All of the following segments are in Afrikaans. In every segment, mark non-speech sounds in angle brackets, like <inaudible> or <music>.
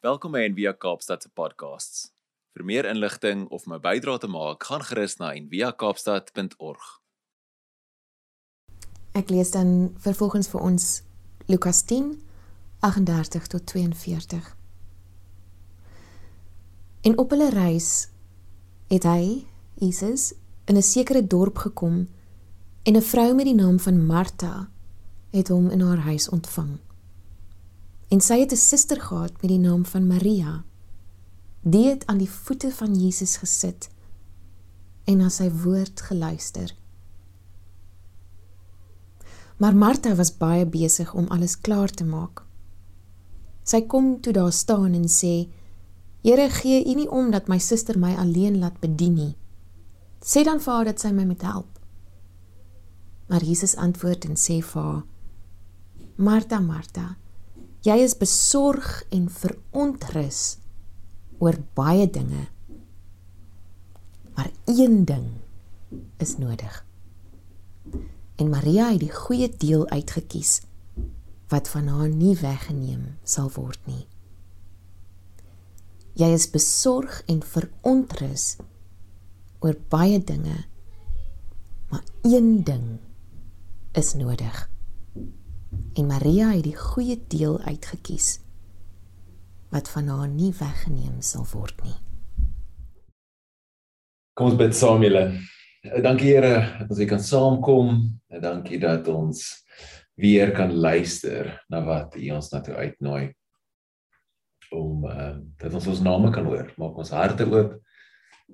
Welkom by Envia Kaapstad se podcasts. Vir meer inligting of om 'n bydrae te maak, gaan gerus na enviakaapstad.org. Ek lees dan vervolgens vir ons Lukas 10 38 tot 42. En op hulle reis het hy, Jesus, in 'n sekere dorp gekom en 'n vrou met die naam van Martha het hom in haar huis ontvang en sy het 'n suster gehad met die naam van Maria. Die het aan die voete van Jesus gesit en na sy woord geluister. Maar Martha was baie besig om alles klaar te maak. Sy kom toe daar staan en sê: "Here, gee U nie om dat my suster my alleen laat bedien nie. Sê dan vir haar dat sy my moet help." Maar Jesus antwoord en sê vir haar: "Martha, Martha, Jy is besorg en verontrus oor baie dinge. Maar een ding is nodig. En Maria het die goeie deel uitgekies wat van haar nie weggeneem sal word nie. Jy is besorg en verontrus oor baie dinge. Maar een ding is nodig en Maria het die goeie deel uitgekies wat van haar nie weggeneem sal word nie. Kom ons bid saam julle. Dankie Here dat ons hier kan saamkom en dankie dat ons weer kan luister na wat U ons na toe uitnooi om uh, dat ons ons name kan hoor. Maak ons harte oop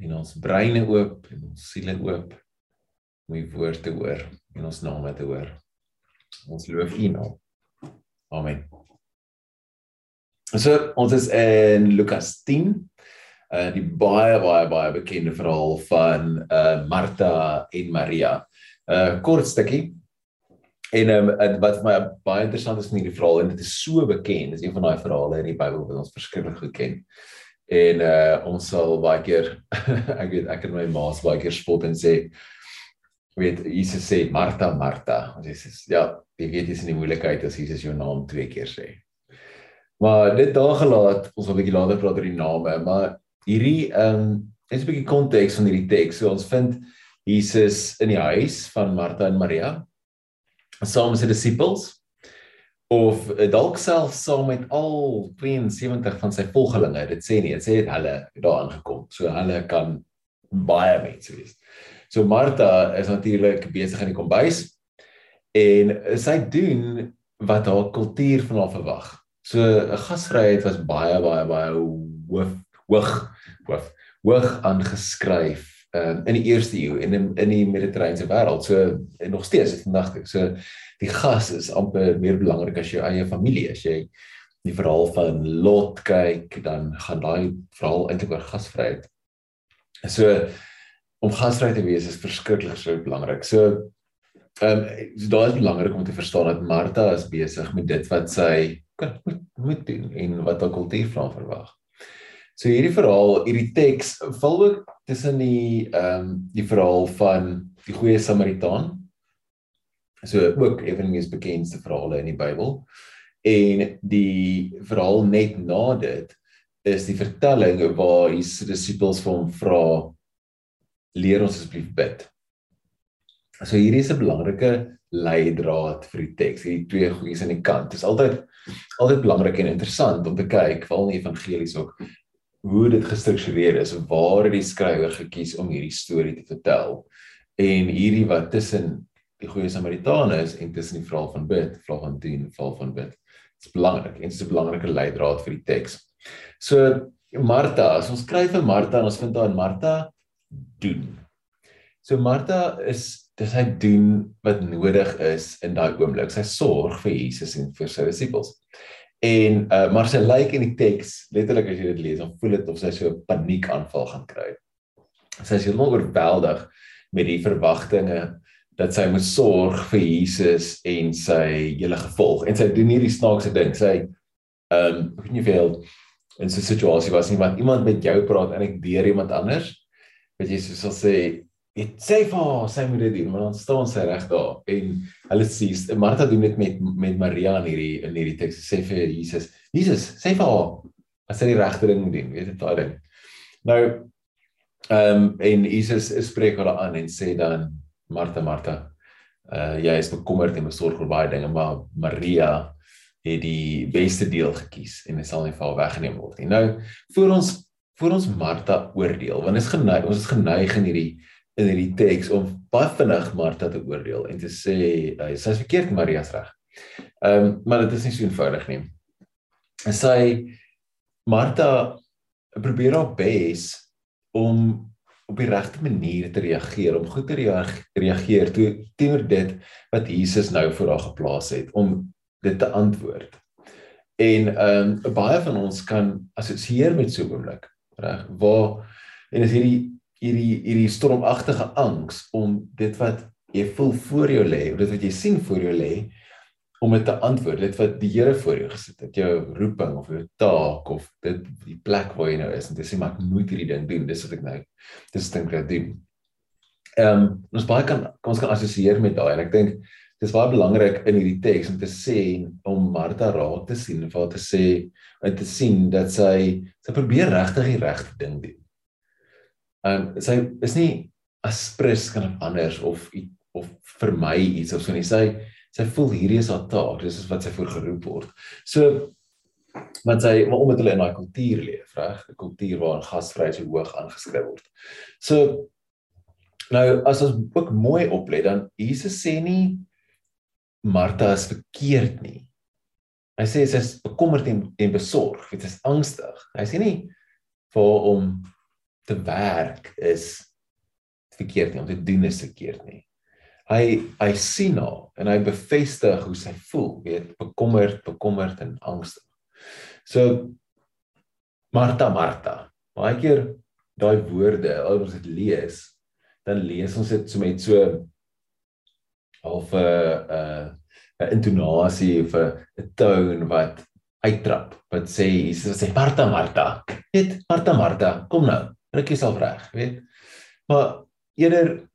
en ons breine oop en ons siele oop om U woord te hoor en ons name te hoor. Ons loof U naam. Amen. So ons is in Lukas 10. Uh die baie baie baie bekende verhaal van uh Martha en Maria. Uh kort stukkie. En um, wat vir my baie interessant is van hierdie verhaal en dit is so bekend, dis een van daai verhale in die Bybel wat ons verskriklik goed ken. En uh ons sal baie keer <laughs> ek weet ek en my ma's baie keer spot en sê weet Jesus sê Martha Martha. Jesus ja, jy weet jy's in die moeilikheid as Jesus jou naam twee keer sê. Maar dit daar gelaat, ons wil 'n bietjie later praat oor die name, maar hierdie ehm um, is 'n bietjie konteks van hierdie teks. So ons vind Jesus in die huis van Martha en Maria saam met sy disippels of eh, dalk self saam met al 72 van sy volgelinge. Dit sê nie, dit sê dit hulle daar aangekom. So hulle kan baie mense wees. So Martha is natuurlik besig in die kombuis en sy doen wat haar kultuur van haar verwag. So 'n gasvryheid was baie baie baie hoog hoog hoog hoog aangeskryf um, in die eerste eeu en in in die mediterrane wêreld. So nog steeds vandag toe. So die gas is amper meer belangrik as jou eie familie. As jy die verhaal van Lot kyk, dan gaan daai verhaal eintlik oor gasvryheid. So om gasvry te wees is verskriklik so belangrik. So Ehm um, so daar is belangrik om te verstaan dat Martha is besig met dit wat sy moet moet doen en wat haar kultuur van verwag. So hierdie verhaal, hierdie teks val ook tussen die ehm um, die verhaal van die goeie Samaritaan. So ook een van die mees bekendste verhale in die Bybel. En die verhaal net na dit is die vertelling waar Jesus se disippels vir hom vra leer ons asseblief bid. So hierdie is 'n belangrike leidraad vir die teks. Hierdie twee goeies aan die kant. Dit is altyd altyd belangrik en interessant om te kyk veral in die evangelies ook hoe dit gestruktureer is, waar het die skrywer gekies om hierdie storie te vertel. En hierdie wat tussen die goeie Samaritane is en tussen die verhaal van bid, verhaal van dien, verhaal van bid. Dit is belangrik en dit is 'n belangrike leidraad vir die teks. So Martha, as ons skryf vir Martha en ons vind daar in Martha doen. So Martha is dis hy doen wat nodig is in daai oomblik. Sy sorg vir Jesus en vir sy disippels. En uh maar sy lyk in die teks, letterlik as jy dit lees, dan voel dit of sy so 'n paniekaanval gaan kry. Sy is heeltemal oorweldig met die verwagtinge dat sy moet sorg vir Jesus en sy hele gevolg. En sy doen hierdie snaakse ding. Sy ehm um, ek weet nie veel in so 'n situasie was nie, maar iemand met jou praat en ek deur iemand anders. Wat jy sou sê, Dit sê vir sy moet dit doen, maar dan staan sy reg daar en hulle sê Martha doen dit met met Maria in hierdie in hierdie teks sê vir Jesus. Jesus, sê vir haar as hy die regte ding moet doen, weet jy daai ding. Nou ehm um, en Jesus spreek hulle aan en sê dan Martha Martha, uh jy is bekommerd en besorg oor baie dinge, maar Maria het die beste deel gekies en dit sal nie vir haar weggeneem word nie. Nou, voor ons voor ons Martha oordeel, want is geneig, ons is geneig in hierdie in hierdie teks om baie vinnig Martha te oordeel en te sê uh, sy is verkeerd, Maria is reg. Ehm um, maar dit is nie so eenvoudig nie. En sy Martha probeer haar bes om op die regte manier te reageer, om goed te reageer toe teenoor dit wat Jesus nou vir haar geplaas het om dit te antwoord. En ehm um, baie van ons kan assosieer met so 'n oomblik, reg? Waar en is hierdie hierdie hierdie stormagtige angs om dit wat jy voel voor jou lê, of dit wat jy sien voor jou lê, om dit te antwoord, dit wat die Here voor jou gesit het, jou roeping of jou taak of dit die plek waar jy nou is en jy sê maar ek moet hierdie ding doen, dis wat ek nou dis dink ek doen. Ehm um, ons baie kan ons kan assosieer met daai en ek dink dis baie belangrik in hierdie teks om te sê om Martha raak te sien en vir haar te sê en te sien dat sy sy probeer regtig die regte ding doen. Ehm um, sy is nie aspres kan of anders of of vir my iets of so nie. Sy sy voel hierdie is haar taak, dis is wat sy voor geroep word. So want sy maar omdat hulle in daai kultuur leef, reg? 'n Kultuur waar gasvryheid so hoog aangeskryf word. So nou as ons ook mooi oplet dan Jesus sê nie Martha is verkeerd nie. Hy sê sy is bekommerd en, en besorg, sy is angstig. Hy sê nie vir om te werk is verkeerd nie, om te doen is verkeerd nie. Hy hy sien haar en hy bevestig hoe sy voel, weet bekommerd, bekommerd en angstig. So Martha, Martha. Baie keer daai woorde, as ons dit lees, dan lees ons dit so met so of 'n 'n 'n intonasie of 'n tone wat uittrap wat sê Jesus sê Martha Martha. Weet Martha Martha kom nou ruk jouself reg weet. Maar eerder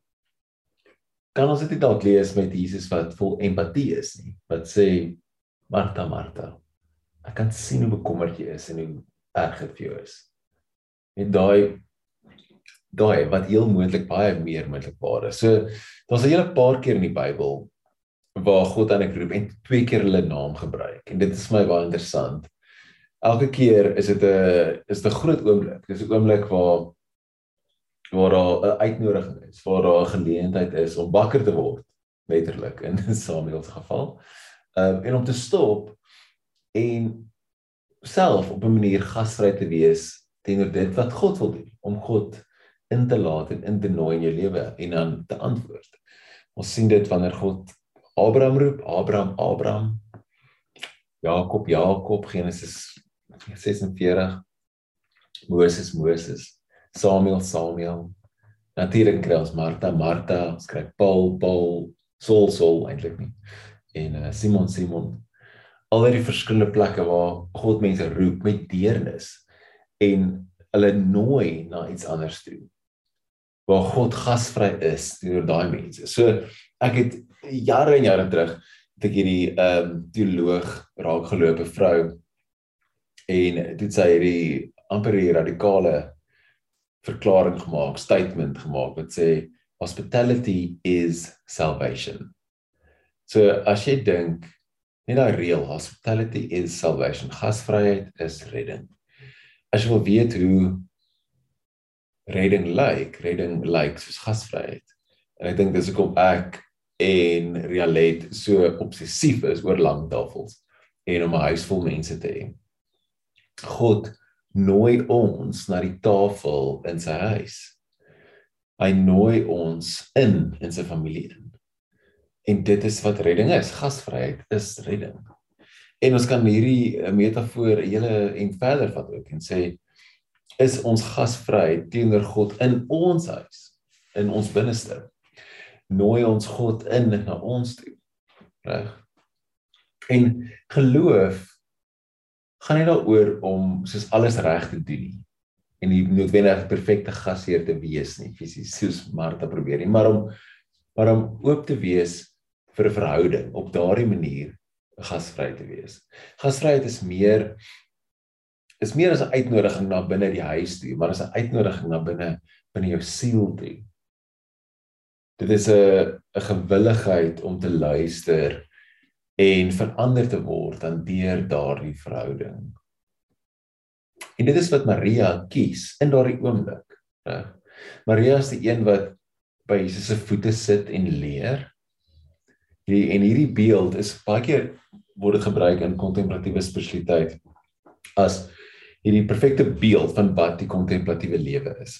kan ons dit dalk lees met Jesus wat vol empatie is nie wat sê Martha Martha ek kan sien hoe bekommerd jy is en hoe erg dit vir jou is. En daai daai wat heel moontlik baie meer moontlik waar is so daar's 'n hele paar keer in die Bybel waar God aan ek roep en twee keer hulle naam gebruik en dit is my baie interessant. Elke keer is dit 'n is dit 'n groot oomblik. Dis 'n oomblik waar waar daar 'n uitnodiging is, waar daar 'n geleentheid is om wakker te word, letterlik in <laughs> Samuel se geval. Ehm um, en om te stop en self op 'n manier gasvry te wees teenoor dit wat God wil doen, om God in te laat en in te nooi in jou lewe en dan te antwoord. Ons sien dit wanneer God Abraham roep, Abraham, Abraham. Jakob, Jakob, Genesis 46. Moses, Moses. Samuel, Samuel. Natuurlik kry ons Martha, Martha, skryf Paul, Paul, Saul, Saul eintlik nie. En uh, Simon, Simon. Al die verskillende plekke waar God mense roep met deernis en hulle nooi na iets anders toe. Waar God gasvry is teenoor daai mense. So ek het jare en jare terug het ek hierdie ehm um, teoloog raakgelope vrou en dit sê hierdie amper die radikale verklaring gemaak, statement gemaak wat sê hospitality is salvation. So as jy dink net daai reël hospitality is salvation, gasvryheid is redding. As jy wil weet hoe redding lyk, like, redding lyk like, soos gasvryheid. En ek dink dis hoekom ek en Rialet so obsessief is oor lang tafels en om 'n huis vol mense te hê. God nooi ons na die tafel in sy huis. Hy nooi ons in in sy familie in. En dit is wat redding is. Gasvryheid is redding. En ons kan hierdie metafoor hele en verder vat ook en sê is ons gasvryheid teenoor God in ons huis, in ons binneste nooi ons God in na ons toe. Reg? En geloof gaan nie daaroor om soos alles reg te doen nie en nie noodwendig perfekte gasheer te wees nie fisies soos Martha probeer nie maar om maar om oop te wees vir 'n verhouding op daardie manier gasvry te wees. Gasvryheid is meer is meer as 'n uitnodiging na binne die huis toe, maar is 'n uitnodiging na binne binne jou siel toe. Dit is 'n 'n gewilligheid om te luister en verander te word aan deur daardie verhouding. En dit is wat Maria kies in daardie oomblik, reg? Maria is die een wat by Jesus se voete sit en leer. Hierdie en hierdie beeld is baie keer word dit gebruik in kontemplatiewe spiritualiteit as hierdie perfekte beeld van wat die kontemplatiewe lewe is.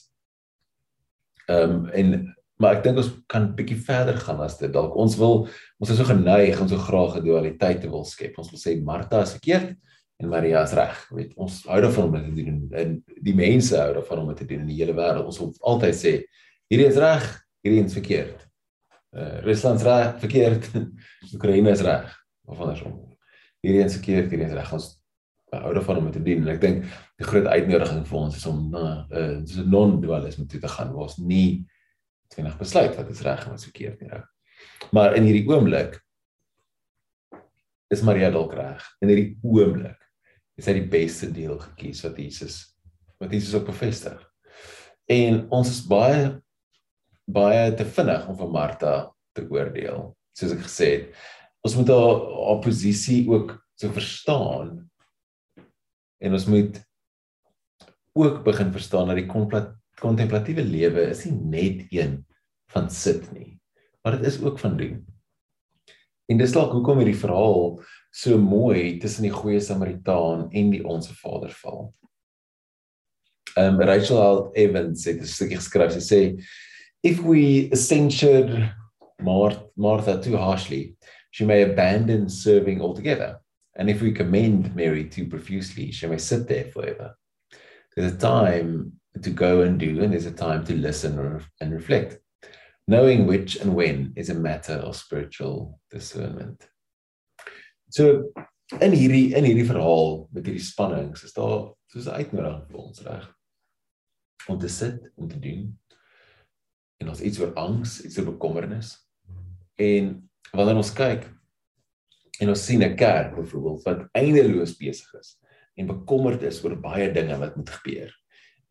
Ehm um, en maar ek dink ons kan bietjie verder gaan as dit. Dalk ons wil ons is so geneig om so graag 'n dualiteit te wil skep. Ons wil sê Martha is verkeerd en Maria is reg. Weet, ons hou daarvan om dit te doen en die mense hou daarvan om dit te doen in die hele wêreld. Ons wil altyd sê hierdie is reg, hierdie is verkeerd. Uh Rusland is reg, verkeerd. <laughs> Oekraïne is reg. Of andersom. Hierdie is verkeerd, hierdie is reg. Ons hou daarvan om dit te doen en ek dink die groot uitnodiging vir ons is om na 'n uh, non-dualisme toe te gaan waar ons nie tweenig besluit wat is reg en wat is verkeerd nie. Rou. Maar in hierdie oomblik is Maria dalk reg. In hierdie oomblik is hy die beste deel gekies wat Jesus wat Jesus op bevestig. En ons is baie baie te vinnig om van Martha te oordeel. Soos ek gesê het, ons moet haar oppositie ook so verstaan. En ons moet ook begin verstaan dat die kontemplatiewe lewe is nie net een van sit nie, maar dit is ook van doen. En dis dalk hoekom hierdie verhaal so mooi tussen die goeie Samaritaan en die onsse Vader val. Um Rachel Evans het 'n stukkie geskryf. Sy sê if we censured Martha too harshly, she may abandon serving altogether. And if we commend Mary too profusely, she may sit there forever. There's a time to go and do, and there's a time to listen and reflect. Knowing which and when is a matter of spiritual discernment. So in hierdie in hierdie verhaal met hierdie spannings is daar soos 'n uitnodiging vir ons reg om te sit om te doen en ons iets oor angs, iets oor bekommernis. En wanneer ons kyk en ons sien 'n kerk byvoorbeeld wat eindeloos besig is en bekommerd is oor baie dinge wat moet gebeur.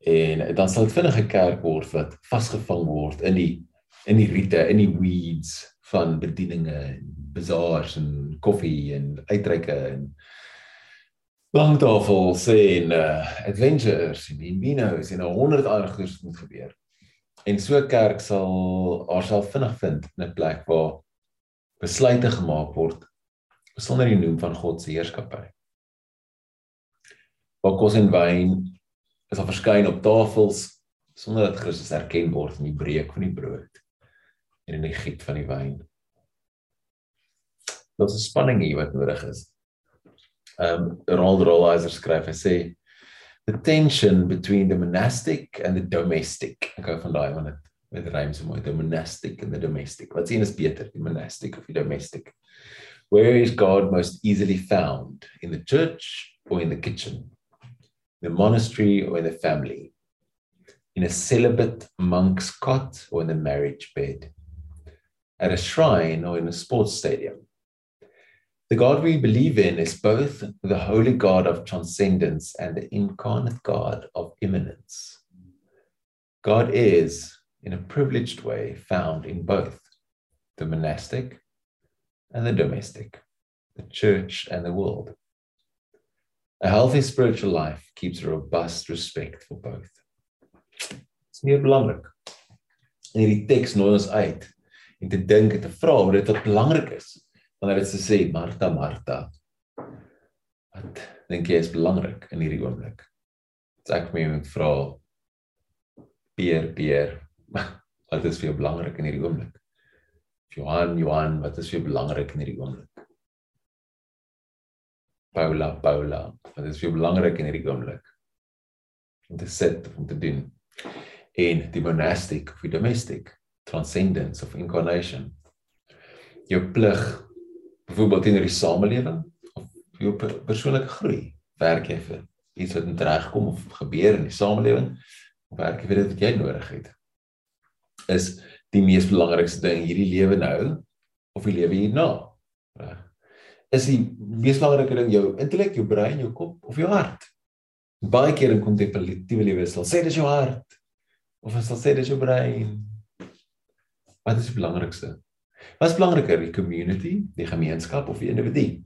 En dan sal dit vinnig 'n kerk word wat vasgevang word in die in die riete, in die weeds van bedieninge en bazaars en koffie en uitreike en langtafels en uh, adventures en binos en 'n honderd ander goeders moet gebeur. En so 'n kerk sal haarself vinnig vind in 'n plek waar besluite gemaak word sonder die noem van God se heerskappy. Waar kos en wyn is al verskyn op tafels sonder dat Christus erken word in die breek van die brood en in die giet van die wyn. Daar's 'n spanning hier wat nodig is. Um Ronald Rollizer skryf hy sê the tension between the monastic and the domestic. Ek hou van daai van dit met rhyme so mooi, the monastic and the domestic. Wat sien is beter, die monastic of die domestic? Where is God most easily found? In the church or in the kitchen? In the monastery or in the family? In a celibate monk's cot or in the marriage bed? At a shrine or in a sports stadium? The God we believe in is both the holy God of transcendence and the incarnate God of immanence. God is, in a privileged way, found in both the monastic and the domestic, the church and the world. A healthy spiritual life keeps a robust respect for both. Dit's meer belangrik. In hierdie teks nooi ons uit en te dink en te vra oor dit wat belangrik is wanneer dit sê Martha Martha wat dink jy is belangrik in hierdie oomblik? Dit ek my moet vra Pier Pier <laughs> wat is vir jou belangrik in hierdie oomblik? Johan Johan wat is vir jou belangrik in hierdie oomblik? Paula Paula wat is vir jou belangrik in hierdie oomblik? Om te sit om te doen. En die monastic of die domestic transcendence of incarnation. Jou plig byvoorbeeld in die samelewing of jou persoonlike groei. Werk jy vir iets wat moet regkom of gebeur in die samelewing? Of werk jy vir dit wat jy nodig het? Is die mees belangrikste ding hierdie lewe nou of die lewe hierna is die mees belangrike ding jou intellek jou brein jou kop of jou hart Baie keer in kontemplatiewe lewe sal sê dis jou hart of sal sê dis jou brein. Wat is die belangrikste? Wat is belangriker, die community, die gemeenskap of die individu?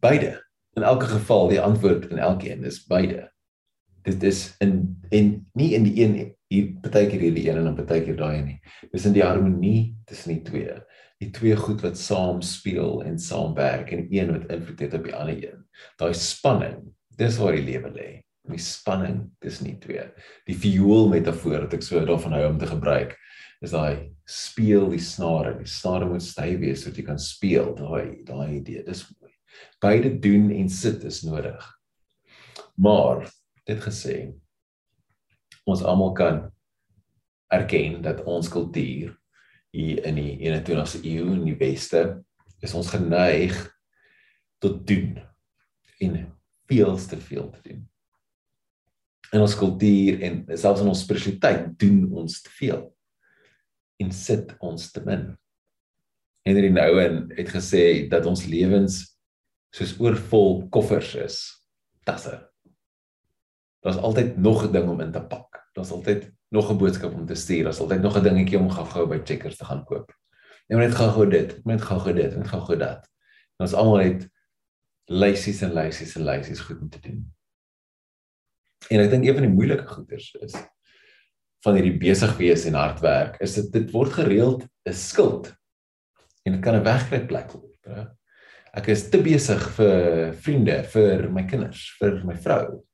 Beide. In elke geval, die antwoord in elkeen is beide. Dit is in en nie in die een hier partykeer hierdie een en dan partykeer daai nie. Dis in die harmonie tussen die twee. Die twee goed wat saam speel en saamwerk en een wat invloed het op die ander een. Daai spanning, dis waar die lewe lê. Die spanning tussen die twee. Die viool metafoor wat ek so daarvan hou om te gebruik is daai speel die snare. Die snare moet styf wees sodat jy kan speel. Daai daai idee. Dis mooi. Beide doen en sit is nodig. Maar dit gesê ons almal kan erken dat ons kultuur hier in die 21ste eeu in die weste is ons geneig tot doen en veel te veel te doen. In ons kultuur en selfs in ons spiritualiteit doen ons te veel en sit ons te min. Henry Nouwen het gesê dat ons lewens soos oorvol koffers is, tasse daar's altyd nog 'n ding om in te pak. Daar's altyd nog 'n boodskap om te stuur. Daar's altyd nog 'n dingetjie om gou-gou by Checkers te gaan koop. Net net gou-gou dit, net gou-gou dit, net gou-gou dat. Ons almal het lysies en lysies en lysies goed om te doen. En ek dink een van die moeilike goeters is van hierdie besig wees en hard werk, is dit dit word gereeld 'n skuld. En dit kan 'n wegkruip plek word. Ek is te besig vir vriende, vir my kinders, vir my vrou,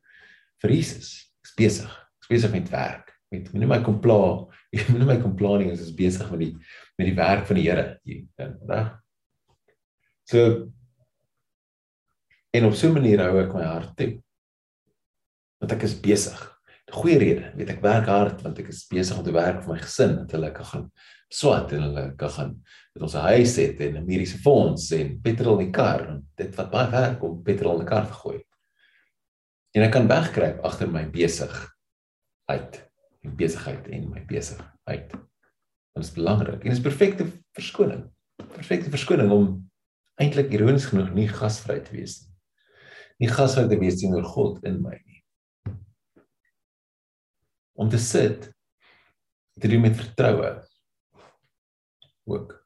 vir Jesus. Ek's besig. Besig met werk. Met moenie my kom pla. <laughs> Jy moenie my kom pla nie, ons is besig met die met die werk van die Here hier, reg? So en op so 'n manier hou ek my hart toe. Want ek is besig. 'n Goeie rede, weet ek werk hard want ek is besig om te werk vir my gesin, dat hulle kan gaan swat en hulle kan gaan met ons huis het en 'n mediese fonds en petrol in die kar en dit wat baie werk om petrol in die kar te gooi en ek kan wegkruip agter my besigheid en besigheid en my besigheid. Dit is belangrik en dit is perfekte verskoning. Perfekte verskoning om eintlik ironies genoeg nie gasvry te wees nie. Nie gasvry te wees teenoor God in my nie. Om te sit te doen met vertroue ook.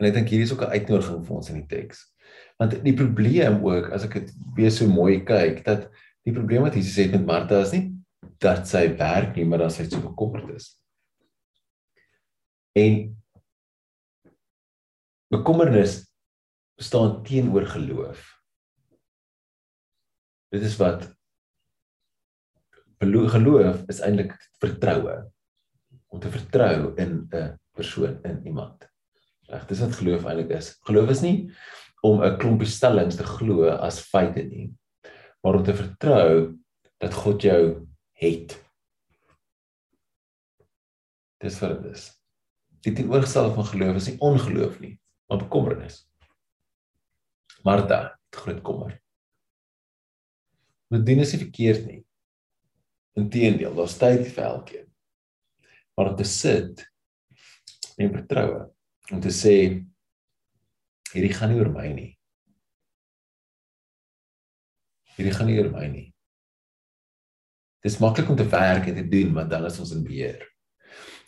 En ek dink hier is ook 'n uitnodiging vir ons in die teks want die probleem ook as ek dit weer so mooi kyk dat die probleem wat Jesus het met Martha is nie dat sy werk nie maar dat sy so bekommerd is. En bekommernis staan teenoor geloof. Dit is wat geloof is eintlik vertroue om te vertrou in 'n persoon in iemand. Reg dis wat geloof eintlik is. Geloof is nie om 'n klompie stellings te glo as feite nie, maar om te vertrou dat God jou het. Dis wat dit is. Die teenoorgestelde van geloof is nie ongeloof nie, maar bekommernis. Martha, groot kommer. Dit dien is nie verkeerd nie. Inteendeel, daar's tyd vir elkeen. Maar om te sit en vertroue, om te sê hierdie gaan nie oor my nie. Hierdie gaan nie oor my nie. Dit is maklik om te werk en te doen, want dan is ons in beheer.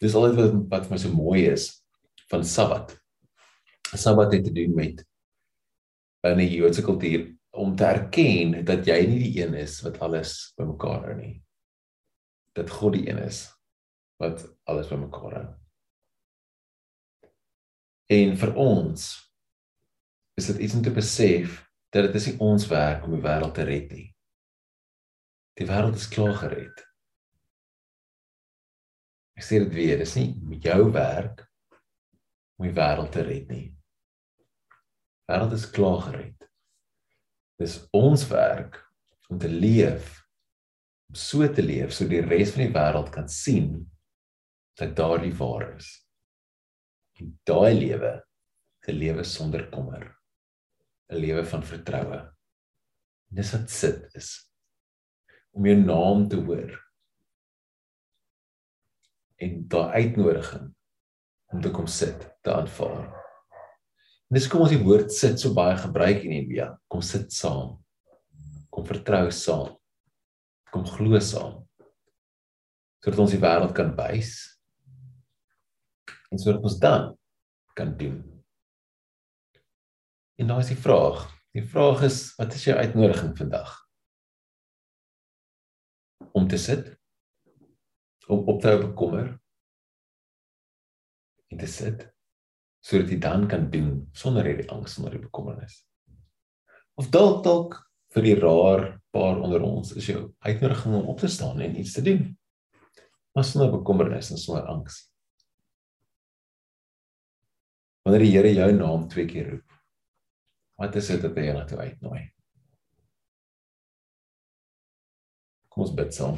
Dis altyd wat wat vir my so mooi is van Sabbat. Sabbat het te doen met in die Joodse kultuur om te erken dat jy nie die een is wat alles bymekaar hou nie. Dat God die een is wat alles bymekaar hou. En vir ons is dit iets om te besef dat dit is nie ons werk om die wêreld te red nie. Die wêreld is klaar gered. Ek sê dit weer, dis nie jou werk om die wêreld te red nie. Die wêreld is klaar gered. Dis ons werk om te leef om so te leef so die res van die wêreld kan sien dat daardie waar is. En daai lewe, 'n lewe sonder kommer. 'n lewe van vertroue. Dis wat sit is om jou naam te hoor. En daai uitnodiging om te kom sit, te aanvaar. En dis kom ons die woord sit so baie gebruik in India. Kom sit saam. Kom vertrou saam. Kom glo saam. Sodat ons die wêreld kan wys en sodat ons dan kan doen. En nou is die vraag. Die vraag is wat is jou uitnodiging vandag? Om te sit om op te hou bekommer en te sit sodat jy dan kan doen sonder hierdie angs sonder die bekommernis. Of dalk dalk vir die raar paar onder ons is jou uitnodiging om op te staan en iets te doen. Maar sonder bekommernis en sonder angs. Wanneer die Here jou naam twee keer roep, wat is dit wat hy na toe uitnooi? Kom ons bid saam.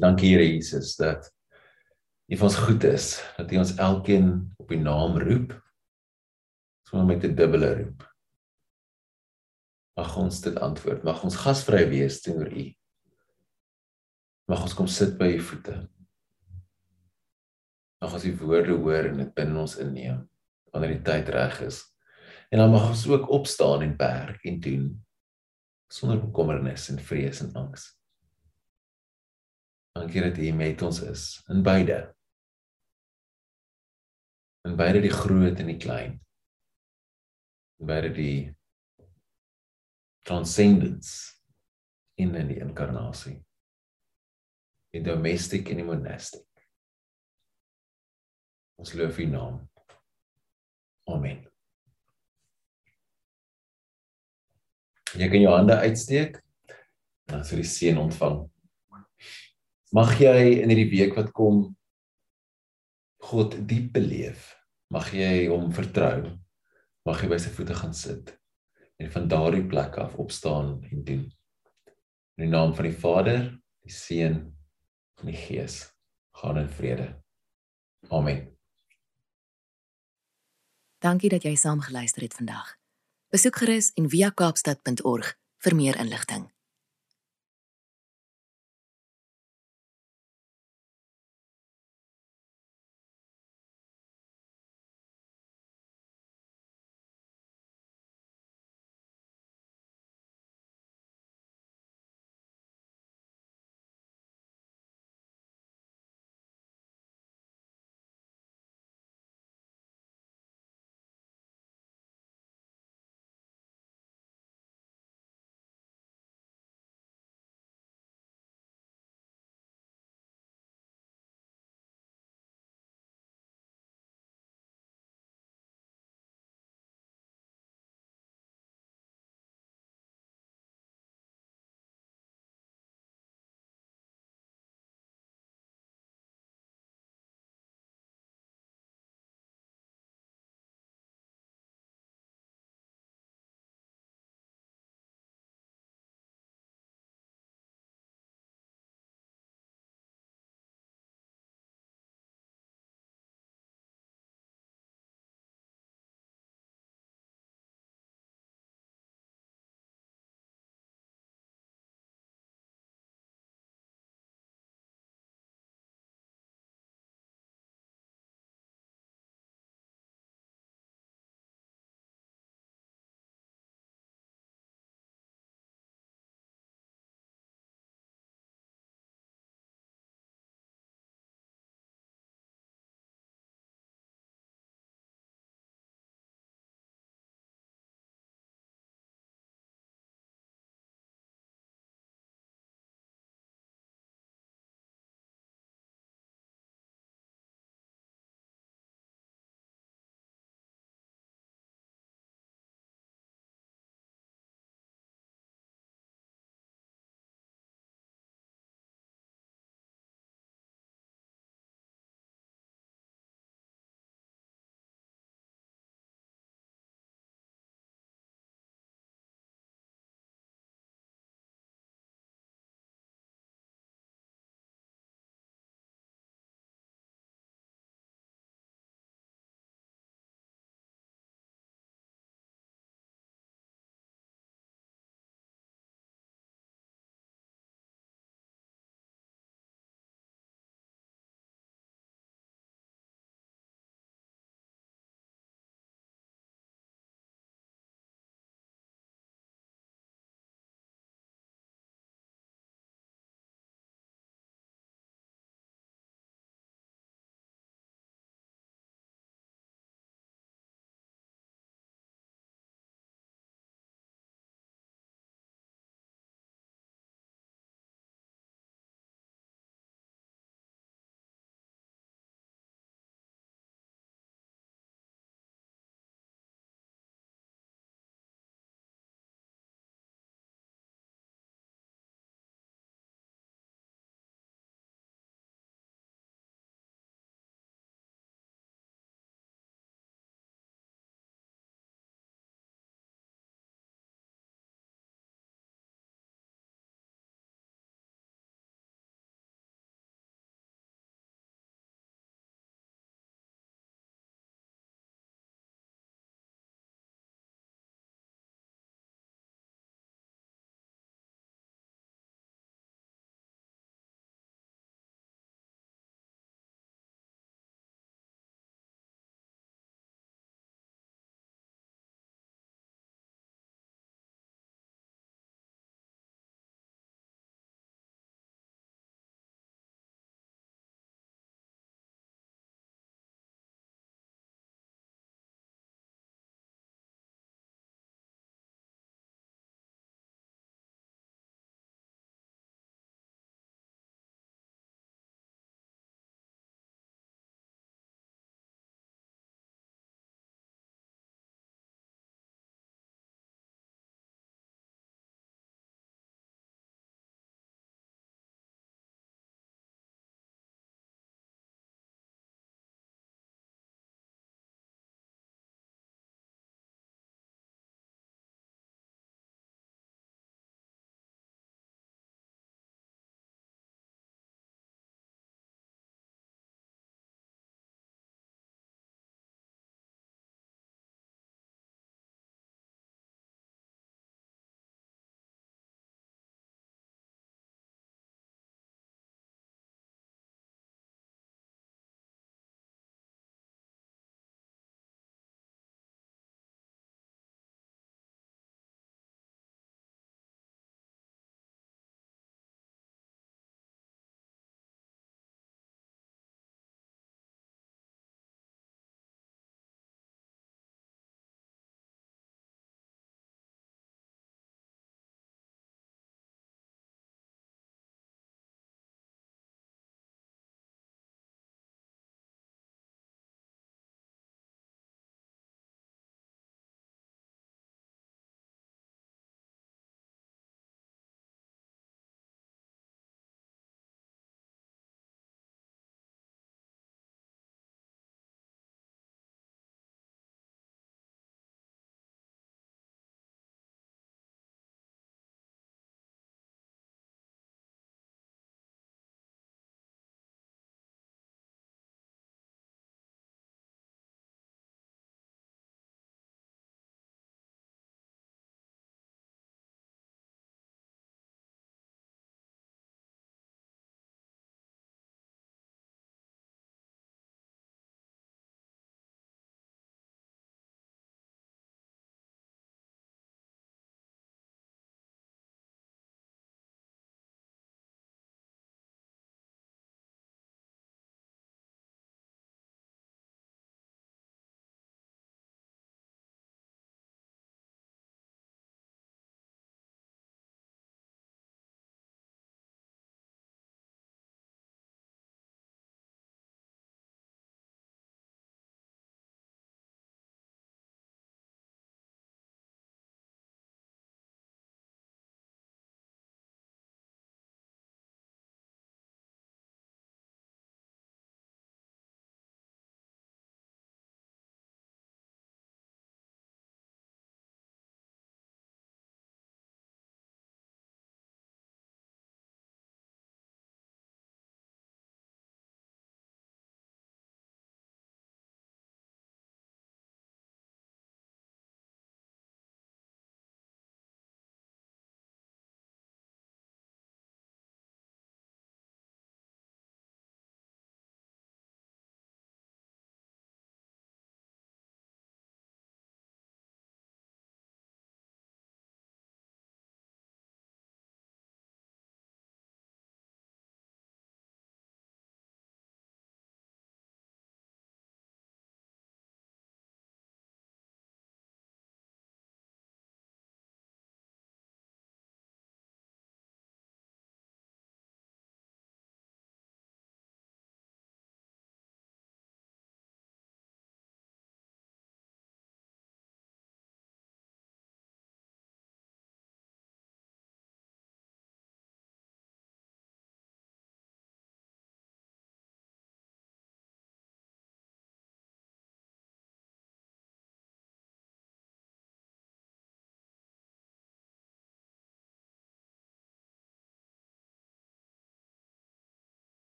Dankie Here Jesus dat U vir ons goed is, dat U ons elkeen op U naam roep sonder met 'n dubbele roep. Mag ons dit antwoord, mag ons gasvry wees teenoor U. Mag ons kom sit by U voete. Mag ons U woorde hoor en dit binne ons inneem wanneer die tyd reg is. En dan mag ons ook opstaan en werk en doen sonder bekommernis en vrees en angs. Dankie dat U met ons is in beide. In beide die groot en die klein. In beide die transcendence in in die inkarnasie. In domestic en in monastic. Ons loof U naam. Amen. Jy kan jou hande uitsteek en dan vir die seën ontvang. Mag jy in hierdie week wat kom God diep beleef. Mag jy hom vertrou. Mag jy by sy voete gaan sit en van daardie plek af opstaan en doen. In die naam van die Vader, die Seun en die Gees. Gaan in vrede. Amen. Dankie dat jy saam geluister het vandag. Besoek gerus en via kaapstad.org vir meer inligting.